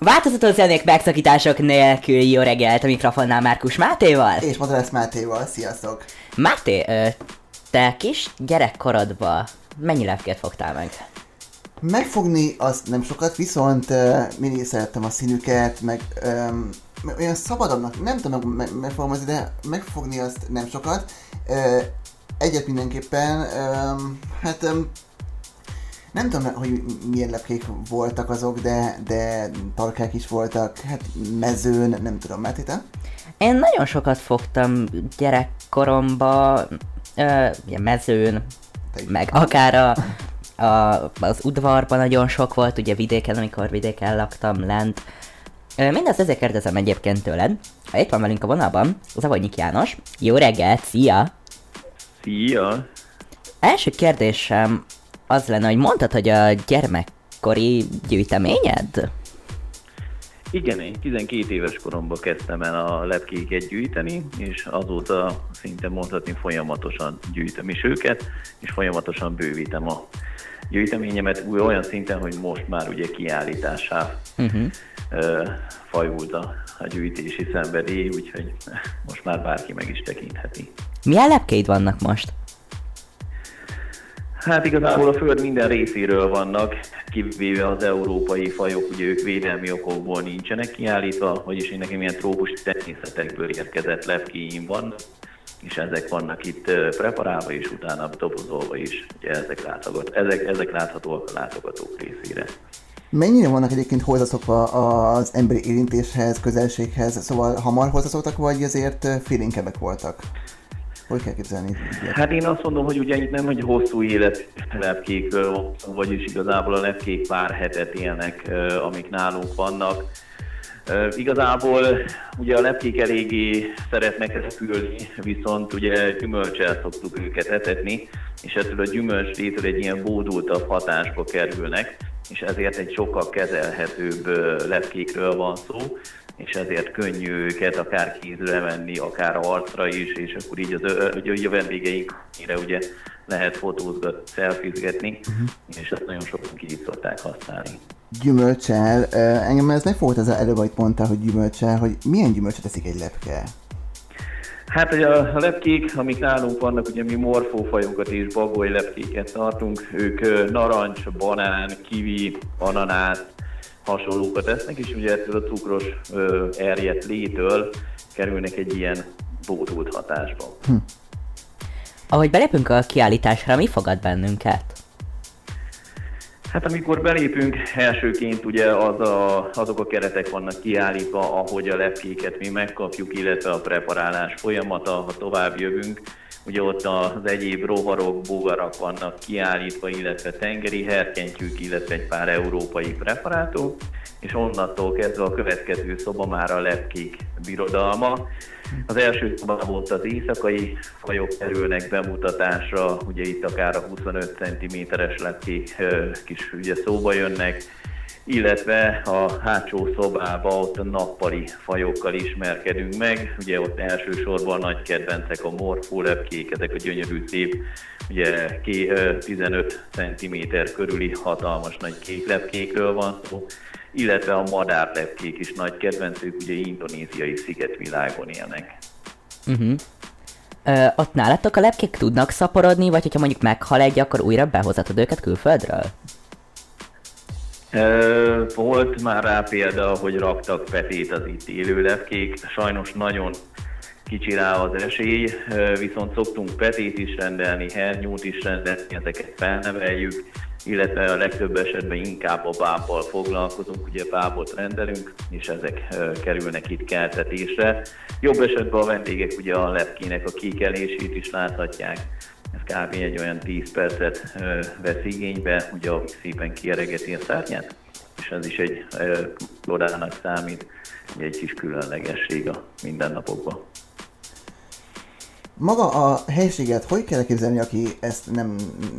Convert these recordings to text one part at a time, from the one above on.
Változatos zenék megszakítások nélkül jó reggelt a mikrofonnál Márkus Mátéval. És Madrász Mátéval, sziasztok! Máté, ö, te kis gyerekkorodban mennyi lepkét fogtál meg? Megfogni azt nem sokat, viszont uh, mindig szerettem a színüket, meg um, olyan szabadabbnak, nem tudom meg, megfogalmazni, de megfogni azt nem sokat. Uh, egyet mindenképpen, um, hát nem tudom, hogy milyen lepkék voltak azok, de, de tarkák is voltak, hát mezőn, nem tudom, Máté, Én nagyon sokat fogtam gyerekkoromba, ö, mezőn, meg akár a, a, az udvarban nagyon sok volt, ugye vidéken, amikor vidéken laktam lent. Mindezt ezért kérdezem egyébként tőled. Ha itt van velünk a vonalban, Zavonyik János. Jó reggelt, szia! Szia! Első kérdésem az lenne, hogy mondtad, hogy a gyermekkori gyűjteményed? Igen, én 12 éves koromban kezdtem el a lepkéket gyűjteni, és azóta szinte mondhatni folyamatosan gyűjtöm is őket, és folyamatosan bővítem a gyűjteményemet olyan szinten, hogy most már ugye kiállításá uh-huh. fajult a, a gyűjtési szenvedély, úgyhogy most már bárki meg is tekintheti. Milyen lepkéid vannak most? Hát igazából a Föld minden részéről vannak, kivéve az európai fajok, ugye ők védelmi okokból nincsenek kiállítva, vagyis én nekem ilyen trópus természetekből érkezett lepkéim van, és ezek vannak itt preparálva, és utána dobozolva is, ugye ezek, látogat, ezek, ezek láthatóak a látogatók részére. Mennyire vannak egyébként hozzászokva az emberi érintéshez, közelséghez, szóval hamar hozzászoktak, vagy azért félénkebbek voltak? Hogy kell képzelni? Hát én azt mondom, hogy ugye itt nem egy hosszú élet lepkékről, vagyis igazából a lepkék pár hetet élnek, amik nálunk vannak. Igazából ugye a lepkék eléggé szeretnek ezt fülni, viszont ugye gyümölcsel szoktuk őket etetni, és ettől a gyümölcslétől egy ilyen bódultabb hatásba kerülnek, és ezért egy sokkal kezelhetőbb lepkékről van szó és ezért könnyű őket akár kézre venni, akár arcra is, és akkor így, az, ugye, a vendégeinkre ugye lehet fotózgatni, szelfizgetni, uh-huh. és ezt nagyon sokan ki szokták használni. Gyümölcsel, engem ez megfogott az előbb, hogy mondtál, hogy gyümölcsel, hogy milyen gyümölcset teszik egy lepke? Hát hogy a lepkék, amik nálunk vannak, ugye mi morfófajokat és bagoly lepkéket tartunk, ők narancs, banán, kivi, ananász, hasonlókat esznek, és ugye ettől a cukros ö, erjedt létől kerülnek egy ilyen bódult hatásba. Hm. Ahogy belépünk a kiállításra, mi fogad bennünket? Hát amikor belépünk, elsőként ugye az a, azok a keretek vannak kiállítva, ahogy a lepkéket mi megkapjuk, illetve a preparálás folyamata, ha tovább jövünk, ugye ott az egyéb rovarok, bogarak vannak kiállítva, illetve tengeri herkentyűk, illetve egy pár európai preparátok, és onnantól kezdve a következő szoba már a lepkék birodalma. Az első szoba volt az éjszakai fajok kerülnek bemutatásra, ugye itt akár a 25 cm-es lepkék kis ugye szóba jönnek, illetve a hátsó szobába ott a nappali fajokkal ismerkedünk meg. Ugye ott elsősorban nagy kedvencek a morfólepkék, ezek a gyönyörű szép, ugye 15 cm körüli hatalmas nagy kék lepkékről van szó, illetve a madárlepkék is nagy kedvencük, ugye indonéziai szigetvilágon élnek. Uh-huh. Ö, ott nálatok a lepkék tudnak szaporodni, vagy hogyha mondjuk meghal egy, akkor újra behozatod őket külföldről? Volt már rá példa, hogy raktak petét az itt élő lepkék, sajnos nagyon kicsi rá az esély, viszont szoktunk petét is rendelni, hernyót is rendelni, ezeket felneveljük, illetve a legtöbb esetben inkább a bábbal foglalkozunk, ugye bábot rendelünk, és ezek kerülnek itt keltetésre. Jobb esetben a vendégek ugye a lepkének a kikelését is láthatják, ez kb. egy olyan 10 percet vesz igénybe, ugye a szépen kieregeti a szárnyát, és ez is egy lodának számít, egy kis különlegesség a mindennapokban. Maga a helységet hogy kell képzelni, aki ezt nem,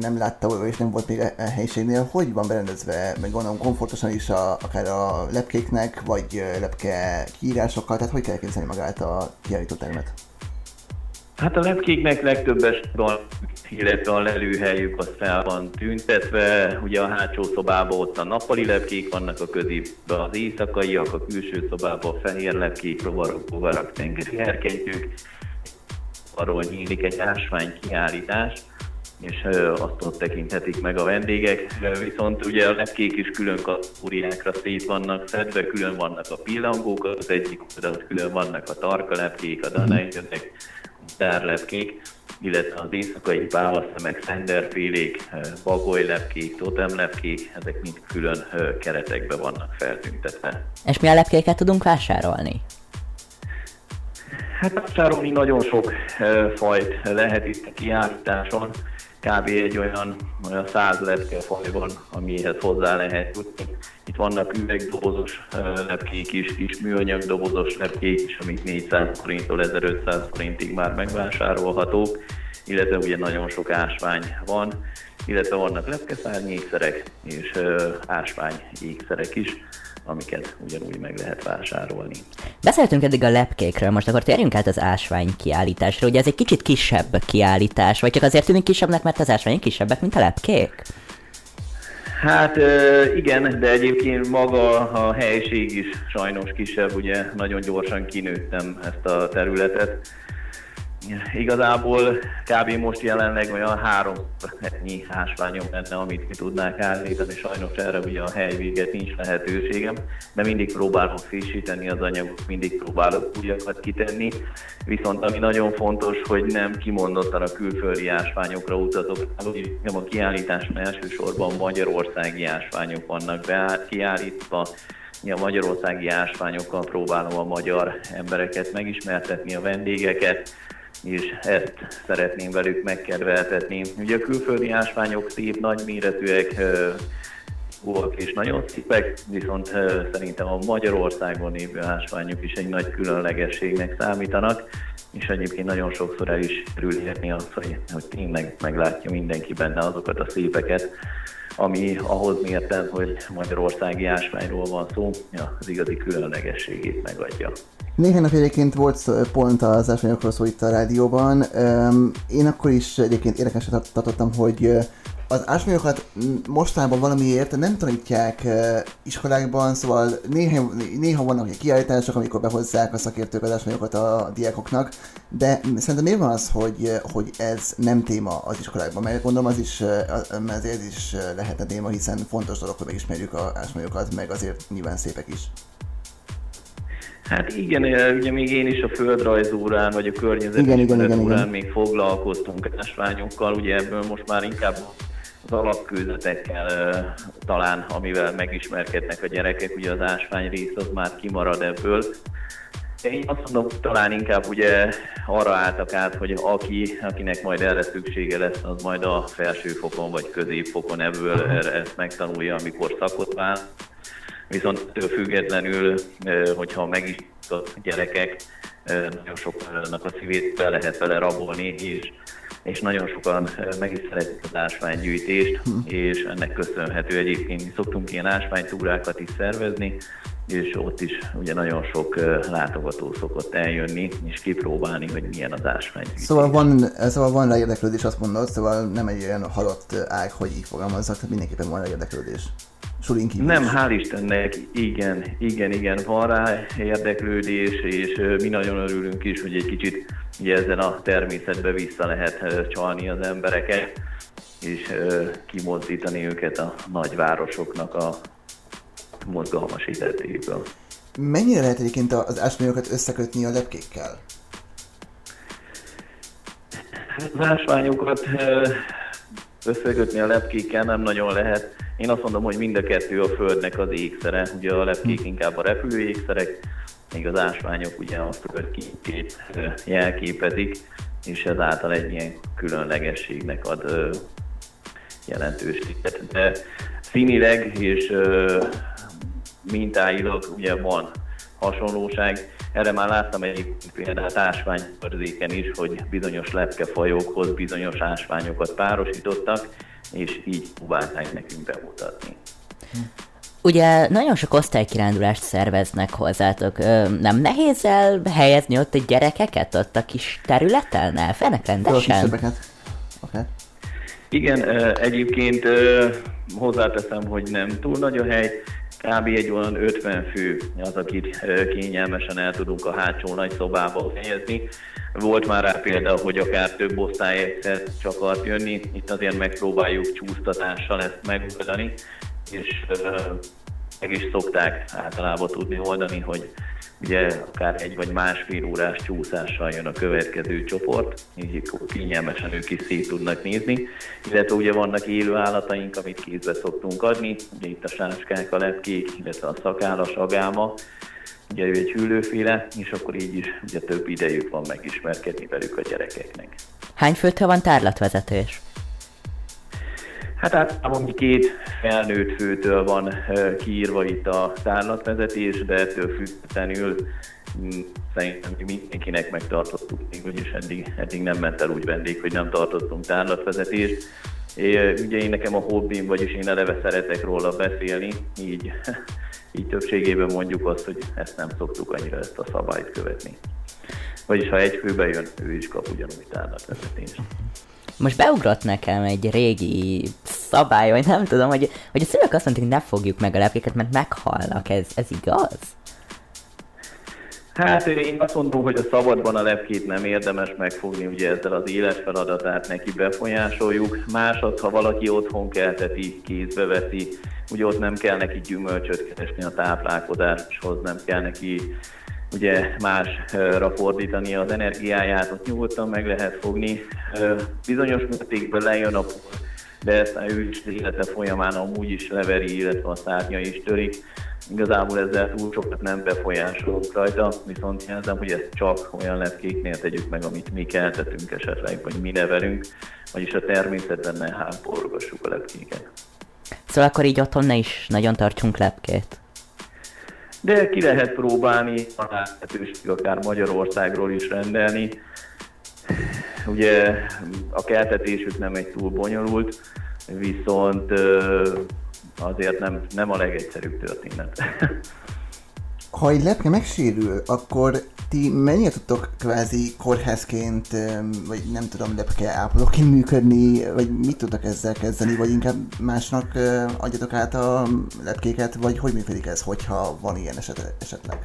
nem látta, és nem volt még a e, helységnél, hogy van berendezve, meg gondolom komfortosan is a, akár a lepkéknek, vagy lepke kiírásokkal, tehát hogy kell képzelni magát a kiállító termet? Hát a lepkéknek legtöbb esetben illetve a lelőhelyük az fel van tüntetve. Ugye a hátsó szobában ott a nappali lepkék vannak, a középben az éjszakaiak, a külső szobában a fehér lepkék, rovarok, bogarak, tengeri herkentjük. Arról nyílik egy ásvány kiállítás és azt ott tekinthetik meg a vendégek. Viszont ugye a lepkék is külön kategóriákra szét vannak szedve, külön vannak a pillangók, az egyik oldalt külön vannak a tarka lepkék, a danejtödek, tárlepkék, illetve az éjszakai pálaszemek, szenderfélék, bagolylepkék, totemlepkék, ezek mind külön keretekbe vannak feltüntetve. És mi a lepkéket tudunk vásárolni? Hát vásárolni nagyon sok fajt lehet itt a kiállításon kb. egy olyan, olyan száz lepkefaj van, amihez hozzá lehet jutni. Itt vannak üvegdobozos lepkék is, kis műanyag dobozos lepkék is, amik 400 forinttól 1500 forintig már megvásárolhatók, illetve ugye nagyon sok ásvány van, illetve vannak lepkeszárnyékszerek és ásvány ékszerek is amiket ugyanúgy meg lehet vásárolni. Beszéltünk eddig a lepkékről, most akkor térjünk át az ásvány kiállításra. Ugye ez egy kicsit kisebb kiállítás, vagy csak azért tűnik kisebbnek, mert az ásványok kisebbek, mint a lepkék? Hát igen, de egyébként maga a helység is sajnos kisebb, ugye nagyon gyorsan kinőttem ezt a területet, Igazából kb. most jelenleg olyan három nyi ásványom lenne, amit mi tudnák állítani. Sajnos erre ugye a helyvéget nincs lehetőségem, de mindig próbálok frissíteni az anyagot, mindig próbálok újakat kitenni. Viszont ami nagyon fontos, hogy nem kimondottan a külföldi ásványokra utatok. Nem a kiállításon elsősorban magyarországi ásványok vannak be kiállítva, a magyarországi ásványokkal próbálom a magyar embereket megismertetni, a vendégeket, és ezt szeretném velük megkedveltetni. Ugye a külföldi ásványok szép, nagyméretűek, volt és nagyon szépek, viszont szerintem a Magyarországon lévő ásványok is egy nagy különlegességnek számítanak, és egyébként nagyon sokszor el is kerül érni azt, hogy, hogy tényleg meglátja mindenki benne azokat a szépeket, ami ahhoz mérten, hogy magyarországi ásványról van szó, az igazi különlegességét megadja. Néhány nap egyébként volt pont az ásványokról szó itt a rádióban. Én akkor is egyébként érdekesen tartottam, hogy az ásványokat mostában valamiért nem tanítják iskolákban, szóval néha, néha vannak ugye kiállítások, amikor behozzák a szakértők az ásványokat a diákoknak, de szerintem miért van az, hogy, hogy ez nem téma az iskolákban? Mert gondolom az is, ez is lehetne téma, hiszen fontos dolog, hogy megismerjük az ásványokat, meg azért nyilván szépek is. Hát igen, ugye még én is a földrajzórán, vagy a környezeti órán még foglalkoztunk ásványokkal, ugye ebből most már inkább az alapkőzetekkel talán, amivel megismerkednek a gyerekek, ugye az ásvány rész az már kimarad ebből. Én azt mondom, talán inkább ugye arra álltak át, hogy aki, akinek majd erre szüksége lesz, az majd a felsőfokon vagy középfokon ebből ezt megtanulja, amikor szakot vál viszont ettől függetlenül, hogyha meg is a gyerekek, nagyon soknak a szívét be lehet vele rabolni, és és nagyon sokan meg is szeretik az ásványgyűjtést, hm. és ennek köszönhető egyébként mi szoktunk ilyen ásványtúrákat is szervezni, és ott is ugye nagyon sok látogató szokott eljönni, és kipróbálni, hogy milyen az ásványgyűjtés. Szóval van, szóval van rá érdeklődés, azt mondod, szóval nem egy olyan halott ág, hogy így fogalmazzak, tehát mindenképpen van rá Sulin kívül Nem, hál' Istennek, igen, igen, igen, van rá érdeklődés, és mi nagyon örülünk is, hogy egy kicsit ugye ezen a természetbe vissza lehet csalni az embereket, és kimozdítani őket a nagyvárosoknak a mozgalmas életéből. Mennyire lehet egyébként az ásványokat összekötni a lepkékkel? Az ásványokat összekötni a lepkékkel nem nagyon lehet én azt mondom, hogy mind a kettő a Földnek az ékszere. Ugye a lepkék inkább a repülő ékszerek, még az ásványok ugye a Föld képét jelképezik, és ezáltal egy ilyen különlegességnek ad jelentőséget. De színileg és mintáilag ugye van hasonlóság. Erre már láttam egy példát ásványkörzéken is, hogy bizonyos lepkefajokhoz bizonyos ásványokat párosítottak, és így próbálták nekünk bemutatni. Ugye nagyon sok osztálykirándulást szerveznek hozzátok. Nem nehéz elhelyezni ott a gyerekeket ott a kis területen? Elfennek rendesen? Okay. Igen, egyébként hozzáteszem, hogy nem túl nagy a hely, kb. egy olyan 50 fő az, akit kényelmesen el tudunk a hátsó nagy szobába helyezni. Volt már rá példa, hogy akár több osztály egyszer csak akart jönni, itt azért megpróbáljuk csúsztatással ezt megoldani, és meg is szokták általában tudni oldani, hogy ugye akár egy vagy másfél órás csúszással jön a következő csoport, így kényelmesen ők is szét tudnak nézni, illetve ugye vannak élő állataink, amit kézbe szoktunk adni, ugye itt a sáskák, a lepkék, illetve a szakállas agáma, ugye ő egy hüllőféle, és akkor így is ugye több idejük van megismerkedni velük a gyerekeknek. Hány főtől van tárlatvezetés? Hát általában két felnőtt főtől van kiírva itt a tárlatvezetés, de ettől függetlenül mm, szerintem mindenkinek megtartottuk, vagyis eddig, eddig nem ment el úgy vendég, hogy nem tartottunk tárlatvezetést. É, ugye én nekem a hobbim, vagyis én eleve szeretek róla beszélni, így, így többségében mondjuk azt, hogy ezt nem szoktuk annyira ezt a szabályt követni. Vagyis ha egy főbe jön, ő is kap ugyanúgy tárlatvezetést. Most beugrott nekem egy régi szabály, vagy nem tudom, hogy, hogy a szülők azt mondták, hogy ne fogjuk meg a lepkéket, mert meghalnak. Ez, ez igaz? Hát én azt mondom, hogy a szabadban a lepkét nem érdemes megfogni, ugye ezzel az éles neki befolyásoljuk. Más az, ha valaki otthon kelteti, kézbe veszi, ugye ott nem kell neki gyümölcsöt keresni a táplálkozáshoz, nem kell neki ugye másra fordítani az energiáját, ott nyugodtan meg lehet fogni. Bizonyos mértékben lejön a de ezt ő is élete folyamán amúgy is leveri, illetve a szárnya is törik. Igazából ezzel túl sokat nem befolyásolunk rajta, viszont jelzem, hogy ezt csak olyan lepkéknél tegyük meg, amit mi keltetünk esetleg, vagy mi nevelünk, vagyis a természetben ne háborgassuk a lepkéket. Szóval akkor így otthon ne is nagyon tartsunk lepkét de ki lehet próbálni, a lehetőség akár Magyarországról is rendelni. Ugye a keltetésük nem egy túl bonyolult, viszont azért nem, nem a legegyszerűbb történet. Ha egy lepke megsérül, akkor ti mennyire tudtok kvázi kórházként, vagy nem tudom, lepke ápolóként működni, vagy mit tudtok ezzel kezdeni, vagy inkább másnak adjatok át a lepkéket, vagy hogy működik ez, hogyha van ilyen eset, esetleg?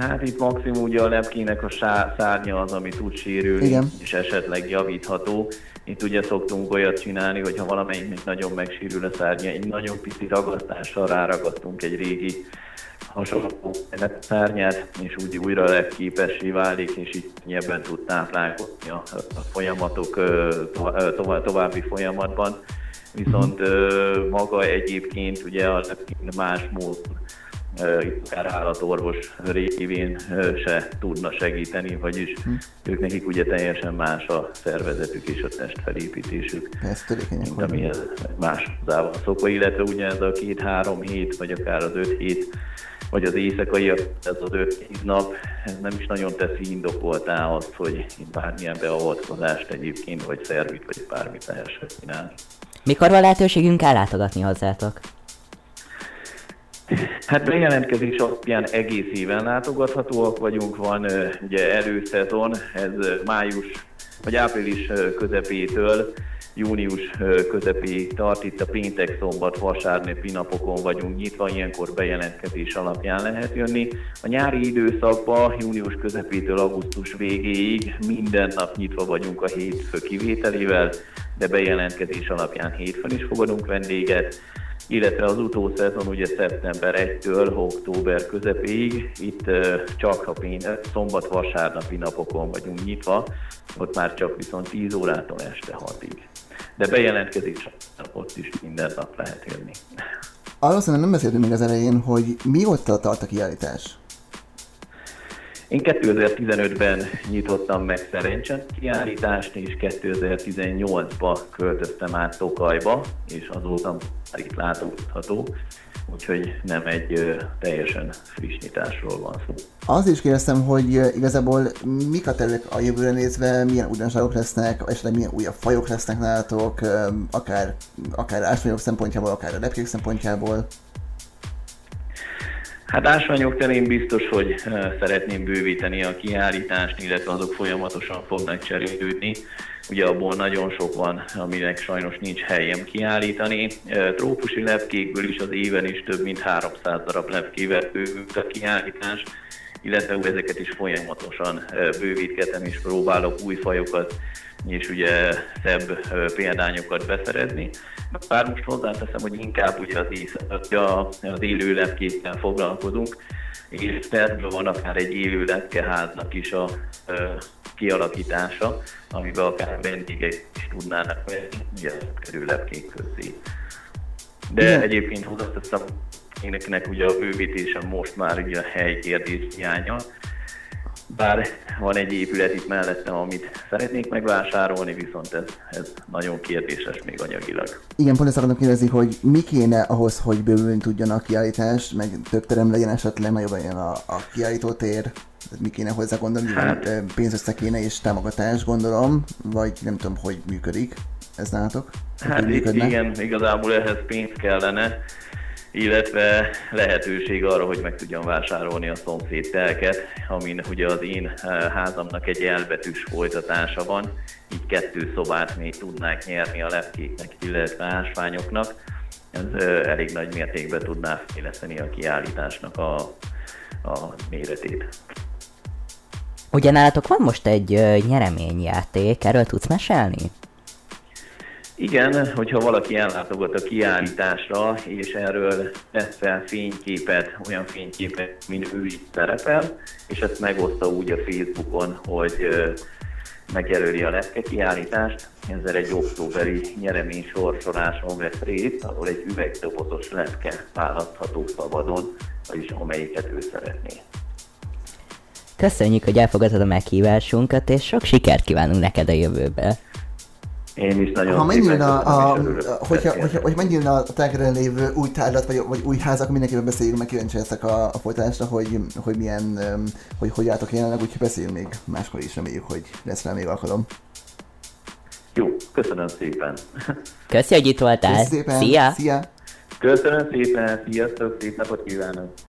Hát itt maximum ugye a lepkének a szárnya az, ami tud sérülni, Igen. és esetleg javítható. Itt ugye szoktunk olyat csinálni, hogy ha valamelyiknek nagyon megsérül a szárnya, egy nagyon pici ragasztással ráragasztunk egy régi hasonló szárnyát, és úgy újra lett képessé válik, és itt nyilván tud táplálkozni a, a folyamatok to, további folyamatban. Viszont maga egyébként ugye a más módon itt akár állatorvos révén se tudna segíteni, vagyis hm. ők nekik ugye teljesen más a szervezetük és a testfelépítésük, ez mint ami ez más hozzá szokva, illetve ugye ez a két-három hét, vagy akár az öt hét vagy az éjszakai, ez az 5 nap, ez nem is nagyon teszi indokoltá azt, hogy bármilyen beavatkozást egyébként, vagy szervit, vagy bármit lehessen csinálni. Mikor van lehetőségünk ellátogatni hozzátok? Hát bejelentkezés alapján egész éven látogathatóak vagyunk, van ugye előszezon, ez május vagy április közepétől június közepéig tart, itt a péntek, szombat, vasárnapi napokon vagyunk nyitva, ilyenkor bejelentkezés alapján lehet jönni. A nyári időszakban június közepétől augusztus végéig minden nap nyitva vagyunk a hétfő kivételével, de bejelentkezés alapján hétfőn is fogadunk vendéget illetve az utószezon ugye szeptember 1-től október közepéig, itt csak a péntek, szombat-vasárnapi napokon vagyunk nyitva, ott már csak viszont 10 órától este 6-ig de bejelentkezés ott is minden nap lehet jönni. Arról nem beszéltünk még az elején, hogy mióta tart a kiállítás? Én 2015-ben nyitottam meg szerencsen kiállítást, és 2018-ba költöztem át Tokajba, és azóta már itt látogatható úgyhogy nem egy teljesen friss nyitásról van szó. Az is kérdeztem, hogy igazából mik a tervek a jövőre nézve, milyen újdonságok lesznek, esetleg milyen újabb fajok lesznek nálatok, akár, akár ásványok szempontjából, akár a lepkék szempontjából. Hát ásványok terén biztos, hogy szeretném bővíteni a kiállítást, illetve azok folyamatosan fognak cserélődni. ugye abból nagyon sok van, aminek sajnos nincs helyem kiállítani. Trópusi lepkékből is az éven is több mint 300 darab lepkével bővült a kiállítás, illetve ezeket is folyamatosan bővítgetem és próbálok új fajokat és ugye szebb példányokat beszerezni. Bár most hozzáteszem, hogy inkább ugye az, az élő lepkékkel foglalkozunk, és tervben van akár egy élő lepkeháznak is a kialakítása, amiben akár vendégek is tudnának venni, ugye kerül lepkék közé. De Igen. egyébként hozzáteszem, éneknek ugye a bővítése most már ugye a helykérdés hiánya, bár van egy épület itt mellettem, amit szeretnék megvásárolni, viszont ez, ez nagyon kérdéses még anyagilag. Igen, pont ezt akarom kérdezni, hogy mi kéne ahhoz, hogy bővülni tudjon a kiállítás, meg több terem legyen esetleg, nagyobb legyen a, a kiállító tér, mi kéne hozzá gondolni, hát, pénzösszeg kéne és támogatás gondolom, vagy nem tudom, hogy működik. Ez nálatok? Hát igen, igazából ehhez pénz kellene illetve lehetőség arra, hogy meg tudjam vásárolni a szomszéd telket, amin ugye az én eh, házamnak egy elbetűs folytatása van, így kettő szobát még tudnák nyerni a lepkéknek, illetve ásványoknak. Ez eh, elég nagy mértékben tudná fejleszteni a kiállításnak a, a méretét. Ugye nálatok van most egy uh, nyereményjáték, erről tudsz mesélni? Igen, hogyha valaki ellátogat a kiállításra, és erről tesz fel fényképet, olyan fényképet, mint ő itt szerepel, és ezt megoszta úgy a Facebookon, hogy megjelöli a lepke kiállítást, ezzel egy októberi nyeremény sorsoláson vesz részt, ahol egy üvegdobozos lepke választható szabadon, vagyis amelyiket ő szeretné. Köszönjük, hogy elfogadtad a meghívásunkat, és sok sikert kívánunk neked a jövőbe! Én is nagyon ha megnyílna, a, a, hogyha, hogyha, hogyha megnyílna a tengeren lévő új tárlat, vagy, vagy új házak, mindenképpen beszéljünk, meg kíváncsi leszek a, a folytatásra, hogy, hogy milyen, hogy hogy álltok jelenleg, úgyhogy beszéljünk még máskor is, reméljük, hogy lesz rá még alkalom. Jó, köszönöm szépen. Köszi, hogy itt voltál. Köszönöm szépen. Szia. Szia. Köszönöm szépen, sziasztok, szép napot kívánok.